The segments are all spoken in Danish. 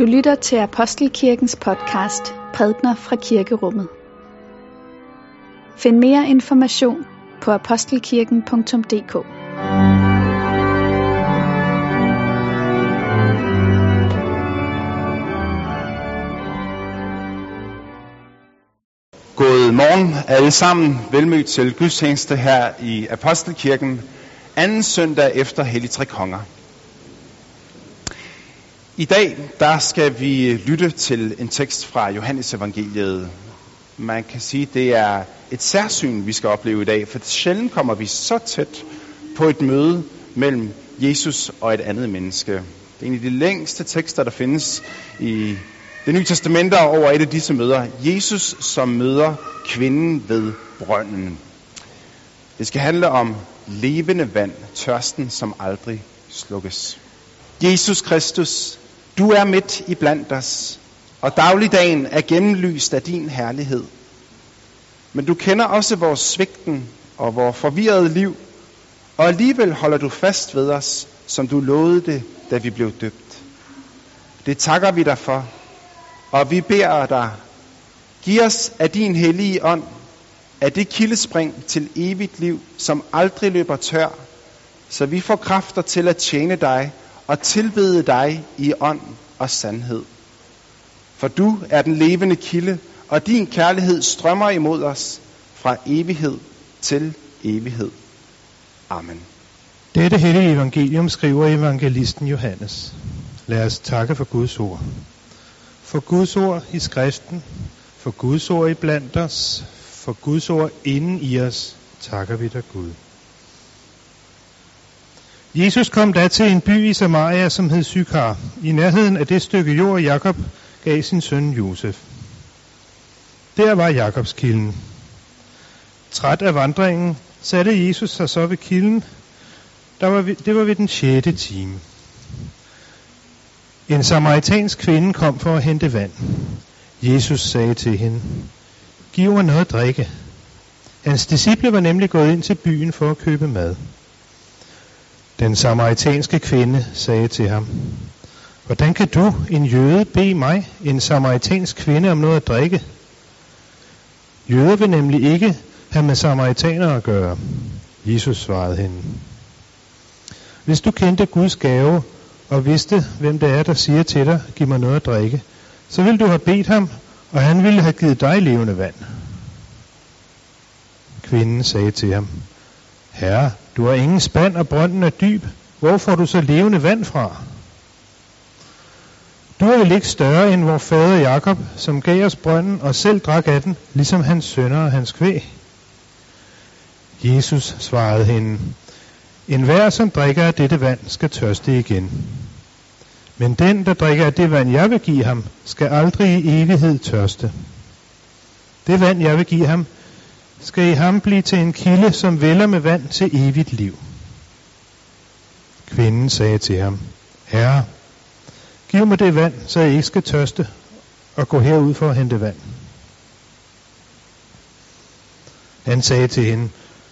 Du lytter til Apostelkirkens podcast Prædner fra Kirkerummet. Find mere information på apostelkirken.dk God morgen alle sammen. Velmødt til gudstjeneste her i Apostelkirken. Anden søndag efter Hellig Tre Konger. I dag der skal vi lytte til en tekst fra Johannes evangeliet. Man kan sige, det er et særsyn, vi skal opleve i dag, for sjældent kommer vi så tæt på et møde mellem Jesus og et andet menneske. Det er en af de længste tekster, der findes i det nye testamente over et af disse møder. Jesus, som møder kvinden ved brønden. Det skal handle om levende vand, tørsten, som aldrig slukkes. Jesus Kristus, du er midt i blandt os, og dagligdagen er gennemlyst af din herlighed. Men du kender også vores svigten og vores forvirrede liv, og alligevel holder du fast ved os, som du lovede det, da vi blev døbt. Det takker vi dig for, og vi beder dig, giv os af din hellige ånd, af det kildespring til evigt liv, som aldrig løber tør, så vi får kræfter til at tjene dig og tilbede dig i ånd og sandhed. For du er den levende kilde, og din kærlighed strømmer imod os fra evighed til evighed. Amen. Dette hellige evangelium skriver evangelisten Johannes. Lad os takke for Guds ord. For Guds ord i skriften, for Guds ord i blandt os, for Guds ord inden i os, takker vi dig Gud. Jesus kom da til en by i Samaria, som hed Sykar, i nærheden af det stykke jord, Jakob gav sin søn Josef. Der var Jakobs kilden. Træt af vandringen, satte Jesus sig så ved kilden. Der var, det var ved den sjette time. En samaritansk kvinde kom for at hente vand. Jesus sagde til hende, Giv mig noget at drikke. Hans disciple var nemlig gået ind til byen for at købe mad. Den samaritanske kvinde sagde til ham, Hvordan kan du, en jøde, bede mig, en samaritansk kvinde, om noget at drikke? Jøder vil nemlig ikke have med samaritanere at gøre. Jesus svarede hende. Hvis du kendte Guds gave, og vidste, hvem det er, der siger til dig, giv mig noget at drikke, så ville du have bedt ham, og han ville have givet dig levende vand. Kvinden sagde til ham, Herre, du har ingen spand, og brønden er dyb. Hvor får du så levende vand fra? Du er vel ikke større end vor fader Jakob, som gav os brønden og selv drak af den, ligesom hans sønner og hans kvæg. Jesus svarede hende, En hver, som drikker af dette vand, skal tørste igen. Men den, der drikker af det vand, jeg vil give ham, skal aldrig i evighed tørste. Det vand, jeg vil give ham, skal i ham blive til en kilde, som vælger med vand til evigt liv. Kvinden sagde til ham, Herre, giv mig det vand, så jeg ikke skal tørste og gå herud for at hente vand. Han sagde til hende,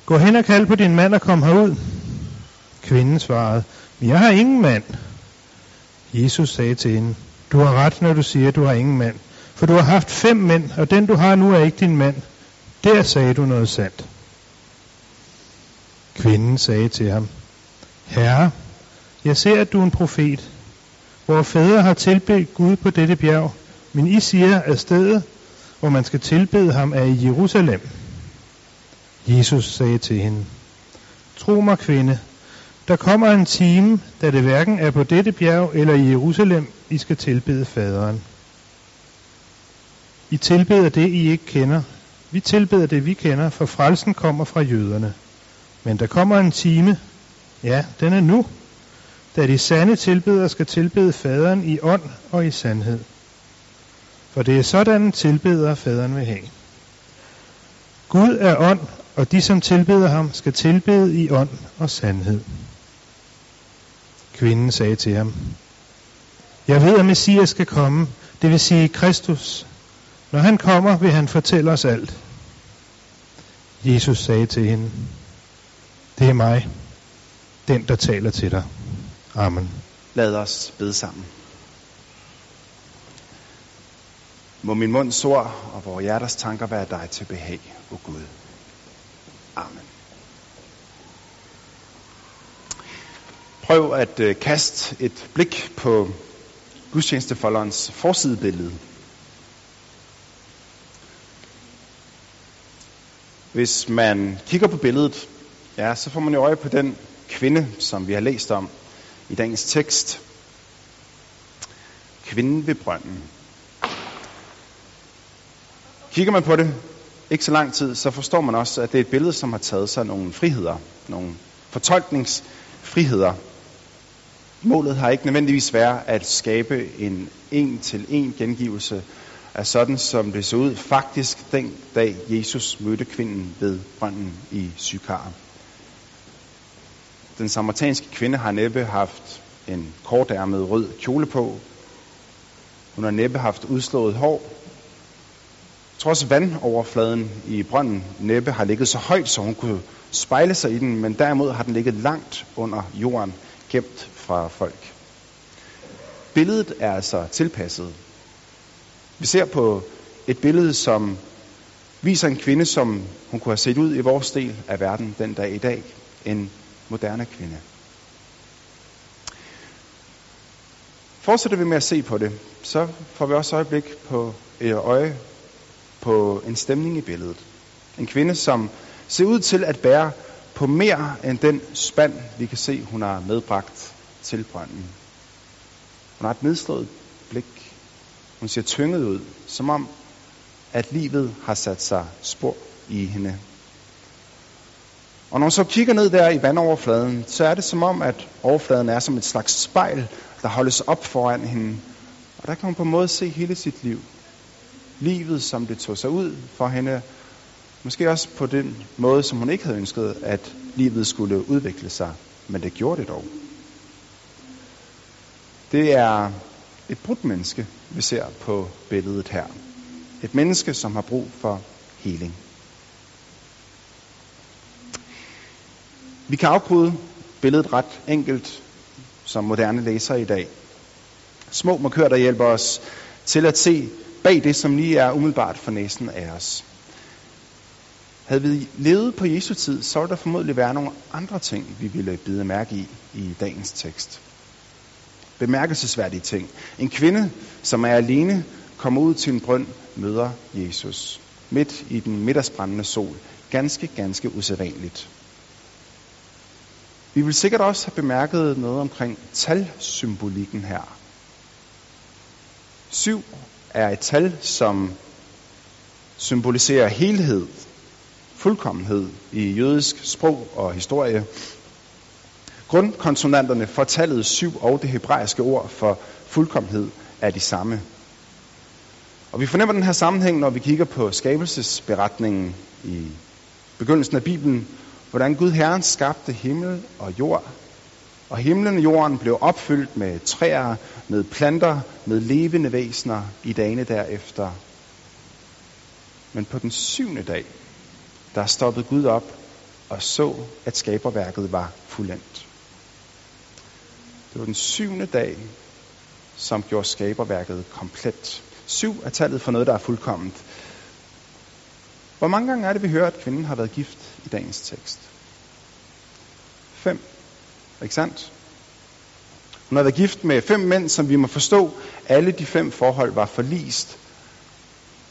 gå hen og kald på din mand og kom herud. Kvinden svarede, jeg har ingen mand. Jesus sagde til hende, du har ret, når du siger, at du har ingen mand. For du har haft fem mænd, og den du har nu er ikke din mand. Der sagde du noget sandt. Kvinden sagde til ham, Herre, jeg ser, at du er en profet. Hvor fædre har tilbedt Gud på dette bjerg, men I siger, at stedet, hvor man skal tilbede ham, er i Jerusalem. Jesus sagde til hende, Tro mig, kvinde, der kommer en time, da det hverken er på dette bjerg eller i Jerusalem, I skal tilbede faderen. I tilbeder det, I ikke kender, vi tilbeder det, vi kender, for frelsen kommer fra jøderne. Men der kommer en time, ja, den er nu, da de sande tilbedere skal tilbede faderen i ånd og i sandhed. For det er sådan en tilbeder, faderen vil have. Gud er ånd, og de, som tilbeder ham, skal tilbede i ånd og sandhed. Kvinden sagde til ham, Jeg ved, at Messias skal komme, det vil sige Kristus, når han kommer, vil han fortælle os alt. Jesus sagde til hende, det er mig, den der taler til dig. Amen. Lad os bede sammen. Må min munds ord og vores hjerters tanker være dig til behag, o oh Gud. Amen. Prøv at øh, kaste et blik på gudstjenestefolderens forsidebillede. Hvis man kigger på billedet, ja, så får man jo øje på den kvinde, som vi har læst om i dagens tekst. Kvinden ved brønden. Kigger man på det ikke så lang tid, så forstår man også, at det er et billede, som har taget sig nogle friheder, nogle fortolkningsfriheder. Målet har ikke nødvendigvis været at skabe en en-til-en gengivelse er sådan, som det så ud faktisk den dag Jesus mødte kvinden ved brønden i Sykar. Den samaritanske kvinde har næppe haft en kortærmet rød kjole på. Hun har næppe haft udslået hår. Trods vandoverfladen i brønden næppe har ligget så højt, så hun kunne spejle sig i den, men derimod har den ligget langt under jorden, gemt fra folk. Billedet er altså tilpasset. Vi ser på et billede, som viser en kvinde, som hun kunne have set ud i vores del af verden den dag i dag. En moderne kvinde. Fortsætter vi med at se på det, så får vi også øjeblik på et øje på en stemning i billedet. En kvinde, som ser ud til at bære på mere end den spand, vi kan se, hun har medbragt til brønden. Hun har et nedslået blik. Hun ser tynget ud, som om, at livet har sat sig spor i hende. Og når man så kigger ned der i vandoverfladen, så er det som om, at overfladen er som et slags spejl, der holdes op foran hende. Og der kan hun på en måde se hele sit liv. Livet, som det tog sig ud for hende. Måske også på den måde, som hun ikke havde ønsket, at livet skulle udvikle sig. Men det gjorde det dog. Det er et brudt menneske, vi ser på billedet her. Et menneske, som har brug for heling. Vi kan afkode billedet ret enkelt som moderne læsere i dag. Små markører, der hjælper os til at se bag det, som lige er umiddelbart for næsen af os. Havde vi levet på Jesu tid, så ville der formodentlig være nogle andre ting, vi ville bide mærke i i dagens tekst. Bemærkelsesværdige ting. En kvinde, som er alene, kommer ud til en brønd, møder Jesus. Midt i den middagsbrændende sol. Ganske, ganske usædvanligt. Vi vil sikkert også have bemærket noget omkring talsymbolikken her. Syv er et tal, som symboliserer helhed, fuldkommenhed i jødisk sprog og historie. Grundkonsonanterne for tallet 7 og det hebraiske ord for fuldkommenhed er de samme. Og vi fornemmer den her sammenhæng, når vi kigger på skabelsesberetningen i begyndelsen af Bibelen, hvordan Gud Herren skabte himmel og jord. Og himlen og jorden blev opfyldt med træer, med planter, med levende væsener i dagene derefter. Men på den syvende dag, der stoppede Gud op og så, at skaberværket var fuldendt. Det var den syvende dag, som gjorde skaberværket komplet. Syv er tallet for noget, der er fuldkomment. Hvor mange gange er det, vi hører, at kvinden har været gift i dagens tekst? Fem. Ikke sandt? Hun har været gift med fem mænd, som vi må forstå, alle de fem forhold var forlist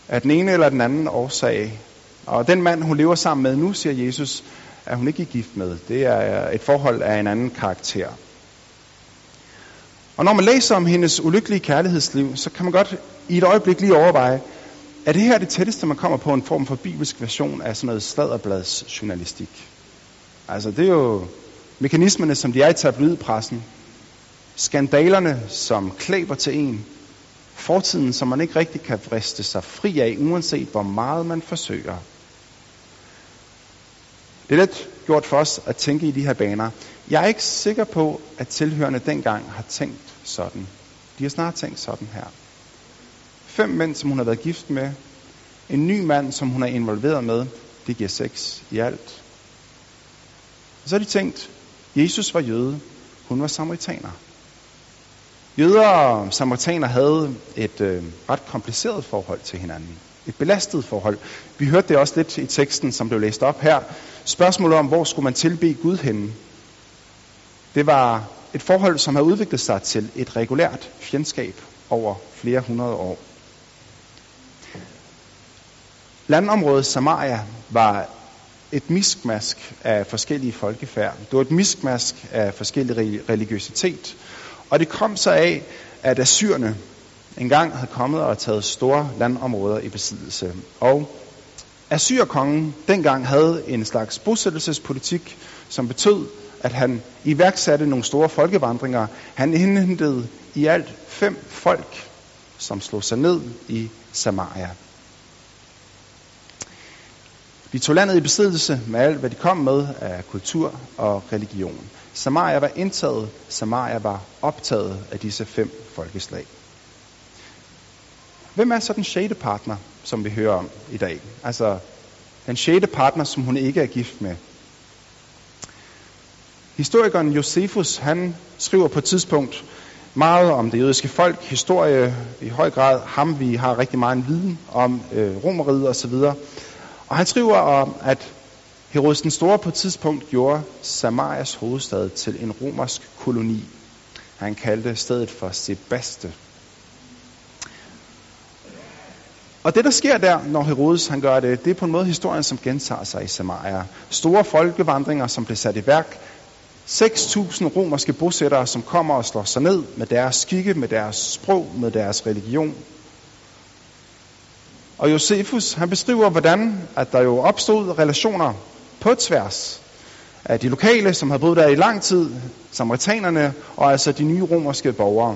af den ene eller den anden årsag. Og den mand, hun lever sammen med nu, siger Jesus, er hun ikke gift med. Det er et forhold af en anden karakter. Og når man læser om hendes ulykkelige kærlighedsliv, så kan man godt i et øjeblik lige overveje, er det her det tætteste, man kommer på en form for bibelsk version af sådan noget sladderblads journalistik? Altså, det er jo mekanismerne, som de er i tabloidpressen. Skandalerne, som klæber til en. Fortiden, som man ikke rigtig kan vriste sig fri af, uanset hvor meget man forsøger. Det er let gjort for os at tænke i de her baner. Jeg er ikke sikker på, at tilhørende dengang har tænkt sådan. De har snart tænkt sådan her fem mænd, som hun har været gift med, en ny mand, som hun er involveret med, det giver seks i alt. Og så har de tænkt, Jesus var jøde, hun var samaritaner. Jøder og samaritaner havde et øh, ret kompliceret forhold til hinanden. Et belastet forhold. Vi hørte det også lidt i teksten, som blev læst op her. Spørgsmålet om, hvor skulle man tilbe Gud henne? Det var et forhold, som havde udviklet sig til et regulært fjendskab over flere hundrede år. Landområdet Samaria var et miskmask af forskellige folkefærd. Det var et miskmask af forskellig religiøsitet. Og det kom så af, at assyrerne engang havde kommet og taget store landområder i besiddelse. Og Assyrkongen dengang havde en slags bosættelsespolitik, som betød, at han iværksatte nogle store folkevandringer. Han indhentede i alt fem folk, som slog sig ned i Samaria. De tog landet i besiddelse med alt, hvad de kom med af kultur og religion. Samaria var indtaget, Samaria var optaget af disse fem folkeslag. Hvem er så den sjette partner, som vi hører om i dag? Altså den sjette partner, som hun ikke er gift med. Historikeren Josefus, han skriver på et tidspunkt meget om det jødiske folk, historie i høj grad, ham vi har rigtig meget viden om, øh, romeriet osv. Og han skriver om, at Herodes den Store på et tidspunkt gjorde Samarias hovedstad til en romersk koloni. Han kaldte stedet for Sebaste. Og det, der sker der, når Herodes han gør det, det er på en måde historien, som gentager sig i Samaria. Store folkevandringer, som blev sat i værk. 6.000 romerske bosættere, som kommer og slår sig ned med deres skikke, med deres sprog, med deres religion. Og Josefus, han beskriver, hvordan at der jo opstod relationer på tværs af de lokale, som havde boet der i lang tid, samaritanerne, og altså de nye romerske borgere.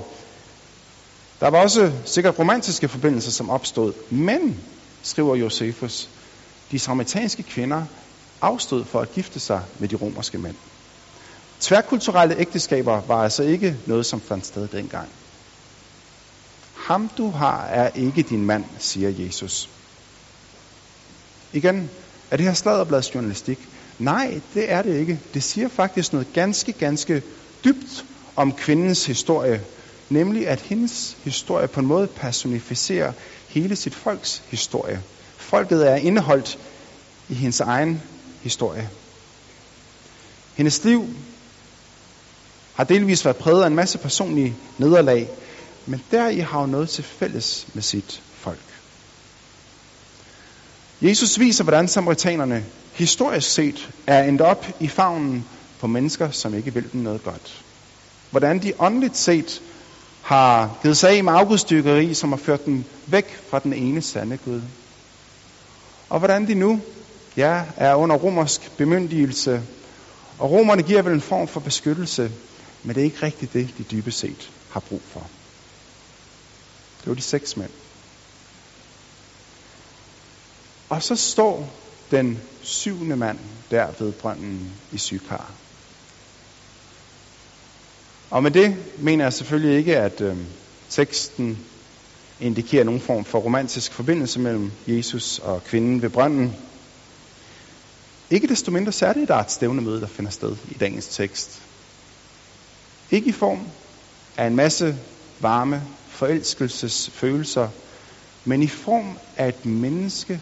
Der var også sikkert romantiske forbindelser, som opstod. Men, skriver Josefus, de samaritanske kvinder afstod for at gifte sig med de romerske mænd. Tværkulturelle ægteskaber var altså ikke noget, som fandt sted dengang. Ham du har er ikke din mand, siger Jesus. Igen, er det her sladderbladets journalistik? Nej, det er det ikke. Det siger faktisk noget ganske, ganske dybt om kvindens historie, Nemlig at hendes historie på en måde personificerer hele sit folks historie. Folket er indeholdt i hendes egen historie. Hendes liv har delvis været præget af en masse personlige nederlag, men der I har jo noget til fælles med sit folk. Jesus viser, hvordan samaritanerne historisk set er endt op i favnen på mennesker, som ikke vil dem noget godt. Hvordan de åndeligt set har givet sig af med afgudstykkeri, som har ført dem væk fra den ene sande Gud. Og hvordan de nu ja, er under romersk bemyndigelse. Og romerne giver vel en form for beskyttelse, men det er ikke rigtigt det, de dybest set har brug for. Det var de seks mænd. Og så står den syvende mand der ved brønden i Sykar. Og med det mener jeg selvfølgelig ikke, at øh, teksten indikerer nogen form for romantisk forbindelse mellem Jesus og kvinden ved brønden. Ikke desto mindre så er det et stævnemøde, der finder sted i dagens tekst. Ikke i form af en masse varme forelskelsesfølelser, men i form af et menneske,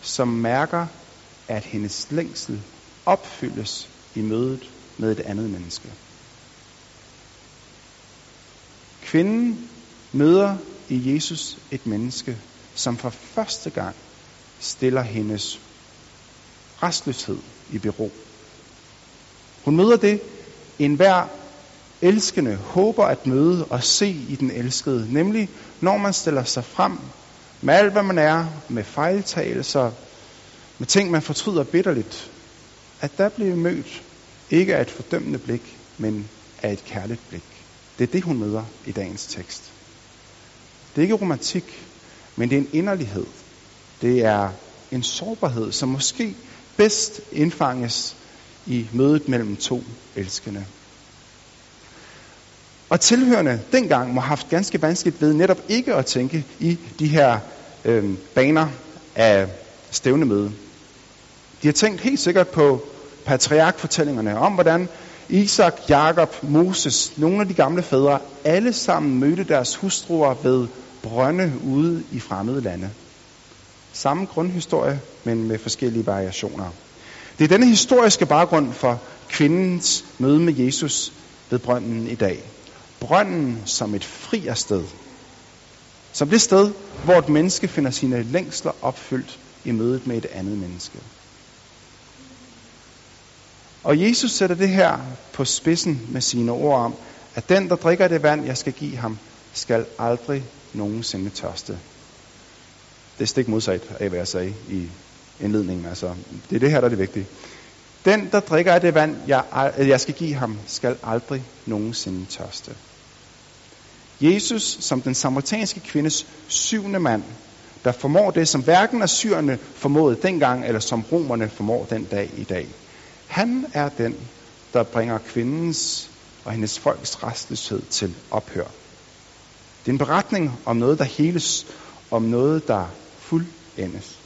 som mærker, at hendes længsel opfyldes i mødet med et andet menneske. Kvinden møder i Jesus et menneske, som for første gang stiller hendes restløshed i bero. Hun møder det, enhver elskende håber at møde og se i den elskede, nemlig når man stiller sig frem med alt, hvad man er, med fejltagelser, med ting, man fortryder bitterligt, at der bliver mødt ikke af et fordømmende blik, men af et kærligt blik. Det er det, hun møder i dagens tekst. Det er ikke romantik, men det er en inderlighed. Det er en sårbarhed, som måske bedst indfanges i mødet mellem to elskende. Og tilhørende dengang må have haft ganske vanskeligt ved netop ikke at tænke i de her øh, baner af stævnemøde. De har tænkt helt sikkert på patriarkfortællingerne om, hvordan Isak, Jakob, Moses, nogle af de gamle fædre, alle sammen mødte deres hustruer ved brønde ude i fremmede lande. Samme grundhistorie, men med forskellige variationer. Det er denne historiske baggrund for kvindens møde med Jesus ved brønden i dag. Brønden som et friersted. Som det sted, hvor et menneske finder sine længsler opfyldt i mødet med et andet menneske. Og Jesus sætter det her på spidsen med sine ord om, at den, der drikker det vand, jeg skal give ham, skal aldrig nogensinde tørste. Det er stik modsat af, hvad jeg sagde i indledningen. Altså, det er det her, der er det vigtige. Den, der drikker af det vand, jeg, jeg skal give ham, skal aldrig nogensinde tørste. Jesus, som den samaritanske kvindes syvende mand, der formår det, som hverken assyrerne formåede dengang, eller som romerne formår den dag i dag. Han er den, der bringer kvindens og hendes folks restløshed til ophør. Det er en beretning om noget, der heles, om noget, der fuldendes.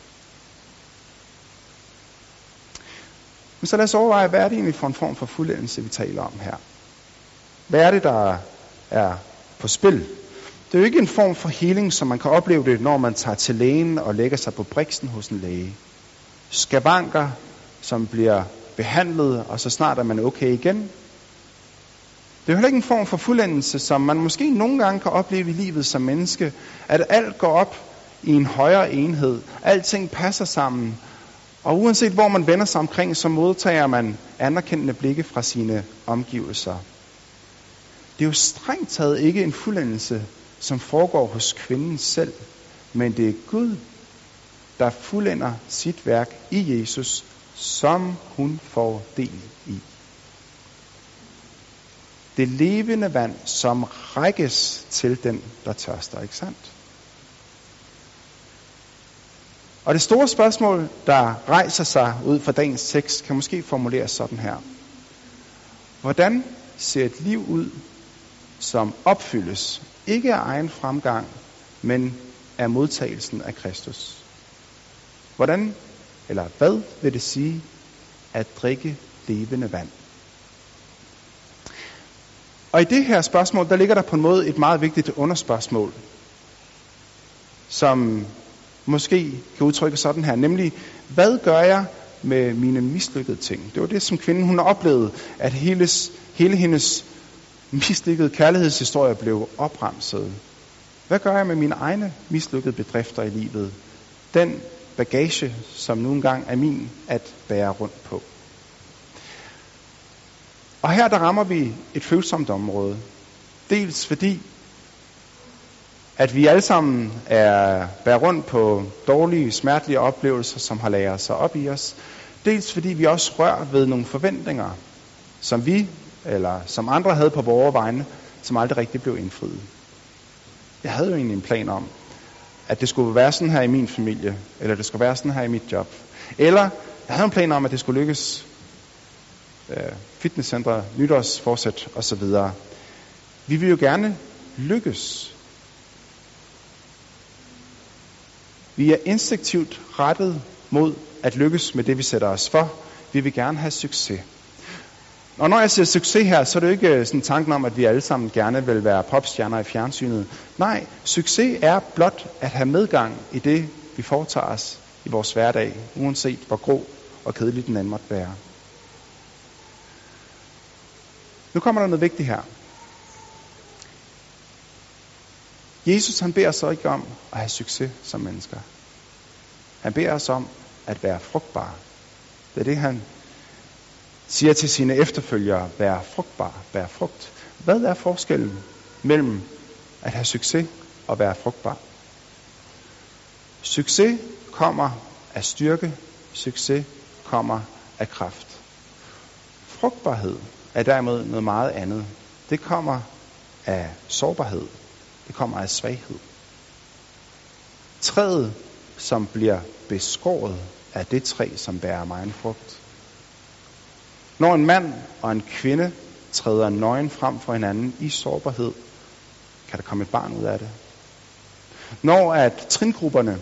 Men så lad os overveje, hvad er det egentlig for en form for fuldendelse, vi taler om her? Hvad er det, der er på spil? Det er jo ikke en form for healing, som man kan opleve det, når man tager til lægen og lægger sig på briksen hos en læge. Skavanker, som bliver behandlet, og så snart er man okay igen. Det er heller ikke en form for fuldendelse, som man måske nogle gange kan opleve i livet som menneske, at alt går op i en højere enhed. Alting passer sammen. Og uanset hvor man vender sig omkring, så modtager man anerkendende blikke fra sine omgivelser. Det er jo strengt taget ikke en fuldendelse, som foregår hos kvinden selv, men det er Gud, der fuldender sit værk i Jesus, som hun får del i. Det levende vand, som rækkes til den, der tørster, ikke sandt? Og det store spørgsmål, der rejser sig ud fra dagens tekst, kan måske formuleres sådan her. Hvordan ser et liv ud, som opfyldes, ikke af egen fremgang, men af modtagelsen af Kristus? Hvordan, eller hvad vil det sige at drikke levende vand? Og i det her spørgsmål, der ligger der på en måde et meget vigtigt underspørgsmål, som måske kan udtrykke sådan her, nemlig, hvad gør jeg med mine mislykkede ting? Det var det, som kvinden hun oplevede, at hele, hele hendes mislykkede kærlighedshistorie blev opremset. Hvad gør jeg med mine egne mislykkede bedrifter i livet? Den bagage, som nu engang er min at bære rundt på. Og her der rammer vi et følsomt område. Dels fordi, at vi alle sammen er bærer rundt på dårlige, smertelige oplevelser, som har lagret sig op i os. Dels fordi vi også rører ved nogle forventninger, som vi eller som andre havde på vores vegne, som aldrig rigtig blev indfriet. Jeg havde jo egentlig en plan om, at det skulle være sådan her i min familie, eller det skulle være sådan her i mit job. Eller jeg havde en plan om, at det skulle lykkes øh, fitnesscentre, nytårsforsæt osv. Vi vil jo gerne lykkes. Vi er instinktivt rettet mod at lykkes med det, vi sætter os for. Vi vil gerne have succes. Og når jeg siger succes her, så er det jo ikke øh, sådan tanken om, at vi alle sammen gerne vil være popstjerner i fjernsynet. Nej, succes er blot at have medgang i det, vi foretager os i vores hverdag, uanset hvor grå og kedelig den anden måtte være. Nu kommer der noget vigtigt her. Jesus han beder så ikke om at have succes som mennesker. Han beder os om at være frugtbare. Det er det, han siger til sine efterfølgere, vær frugtbar, vær frugt. Hvad er forskellen mellem at have succes og være frugtbar? Succes kommer af styrke, succes kommer af kraft. Frugtbarhed er derimod noget meget andet. Det kommer af sårbarhed. Det kommer af svaghed. Træet, som bliver beskåret, er det træ, som bærer meget frugt. Når en mand og en kvinde træder nøgen frem for hinanden i sårbarhed, kan der komme et barn ud af det. Når at tringrupperne,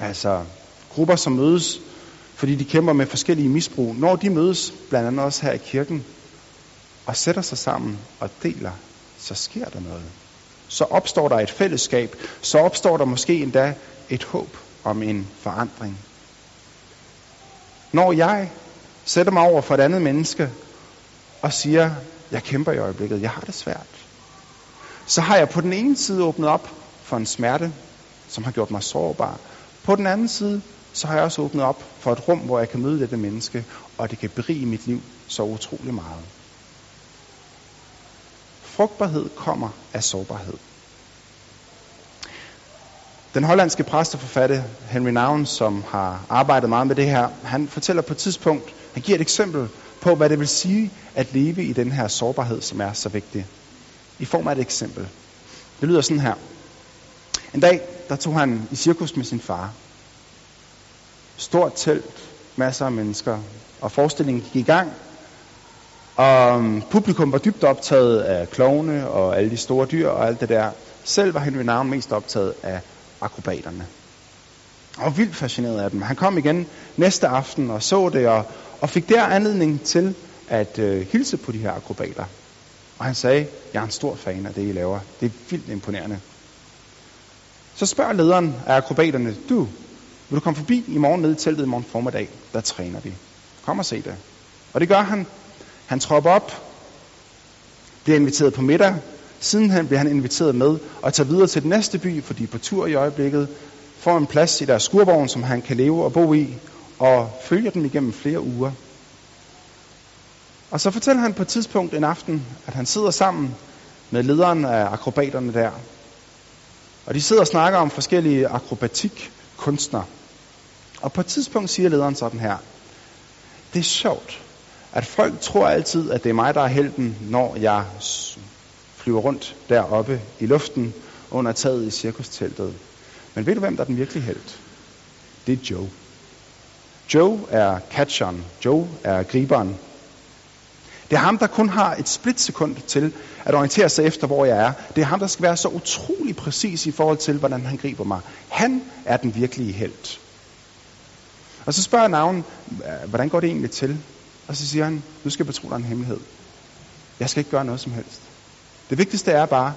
altså grupper, som mødes, fordi de kæmper med forskellige misbrug, når de mødes, blandt andet også her i kirken, og sætter sig sammen og deler, så sker der noget. Så opstår der et fællesskab, så opstår der måske endda et håb om en forandring. Når jeg sætter mig over for et andet menneske og siger, jeg kæmper i øjeblikket, jeg har det svært, så har jeg på den ene side åbnet op for en smerte, som har gjort mig sårbar. På den anden side, så har jeg også åbnet op for et rum, hvor jeg kan møde dette menneske, og det kan berige mit liv så utrolig meget. Frugtbarhed kommer af sårbarhed. Den hollandske præst og forfatter Henry Nouwen, som har arbejdet meget med det her, han fortæller på et tidspunkt, han giver et eksempel på, hvad det vil sige at leve i den her sårbarhed, som er så vigtig. I form af et eksempel. Det lyder sådan her. En dag, der tog han i cirkus med sin far. Stort telt, masser af mennesker, og forestillingen gik i gang. Og øhm, publikum var dybt optaget af klovne og alle de store dyr og alt det der. Selv var Henry Nouwen mest optaget af akrobaterne. Og var vildt fascineret af dem. Han kom igen næste aften og så det, og, og fik der anledning til at øh, hilse på de her akrobater. Og han sagde, jeg er en stor fan af det, I laver. Det er vildt imponerende. Så spørger lederen af akrobaterne, du, vil du komme forbi i morgen ned i teltet i morgen formiddag? Der træner vi. Kom og se det. Og det gør han. Han tropper op, bliver inviteret på middag. Sidenhen bliver han inviteret med og tager videre til den næste by, fordi på tur i øjeblikket. Får en plads i deres skurvogn, som han kan leve og bo i, og følger dem igennem flere uger. Og så fortæller han på et tidspunkt en aften, at han sidder sammen med lederen af akrobaterne der. Og de sidder og snakker om forskellige akrobatikkunstnere. Og på et tidspunkt siger lederen sådan her. Det er sjovt, at folk tror altid, at det er mig, der er helten, når jeg flyver rundt deroppe i luften under taget i cirkusteltet. Men ved du, hvem der er den virkelige held? Det er Joe. Joe er catcheren. Joe er griberen. Det er ham, der kun har et splitsekund til at orientere sig efter, hvor jeg er. Det er ham, der skal være så utrolig præcis i forhold til, hvordan han griber mig. Han er den virkelige held. Og så spørger navn, hvordan går det egentlig til? Og så siger han, nu skal jeg betro dig en hemmelighed. Jeg skal ikke gøre noget som helst. Det vigtigste er bare,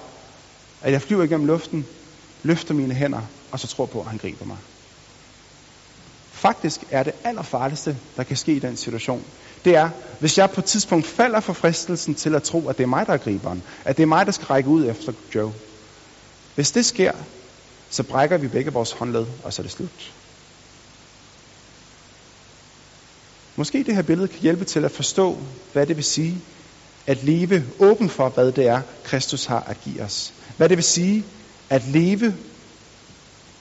at jeg flyver igennem luften, løfter mine hænder, og så tror på, at han griber mig. Faktisk er det allerfarligste, der kan ske i den situation, det er, hvis jeg på et tidspunkt falder for fristelsen til at tro, at det er mig, der er griberen, at det er mig, der skal række ud efter Joe. Hvis det sker, så brækker vi begge vores håndled, og så er det slut. Måske det her billede kan hjælpe til at forstå, hvad det vil sige at leve åben for, hvad det er, Kristus har at give os. Hvad det vil sige at leve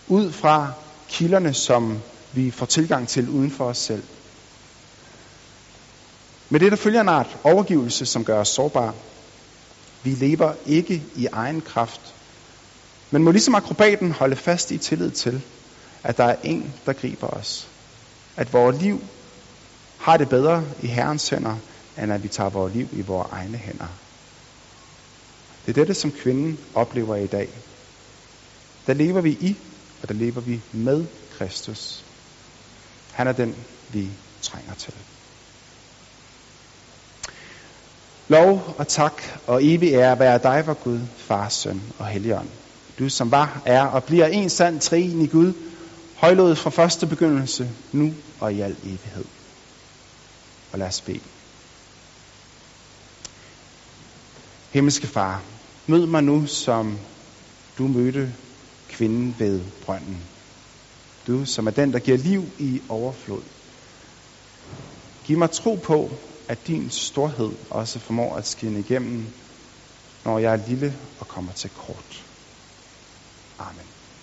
ud fra kilderne, som vi får tilgang til uden for os selv. Med det der følger en art overgivelse, som gør os sårbare. Vi lever ikke i egen kraft, men må ligesom akrobaten holde fast i tillid til, at der er en, der griber os. At vores liv har det bedre i Herrens hænder, end at vi tager vores liv i vores egne hænder. Det er dette, som kvinden oplever i dag. Der lever vi i, og der lever vi med Kristus. Han er den, vi trænger til. Lov og tak og evig ære være dig, vor Gud, Far, Søn og Helligånd. Du som var, er og bliver en sand trin i Gud, højlået fra første begyndelse, nu og i al evighed. Og lad os bede. Himmelske Far, mød mig nu, som du mødte kvinden ved brønden. Du, som er den, der giver liv i overflod. Giv mig tro på, at din storhed også formår at skinne igennem, når jeg er lille og kommer til kort. Amen.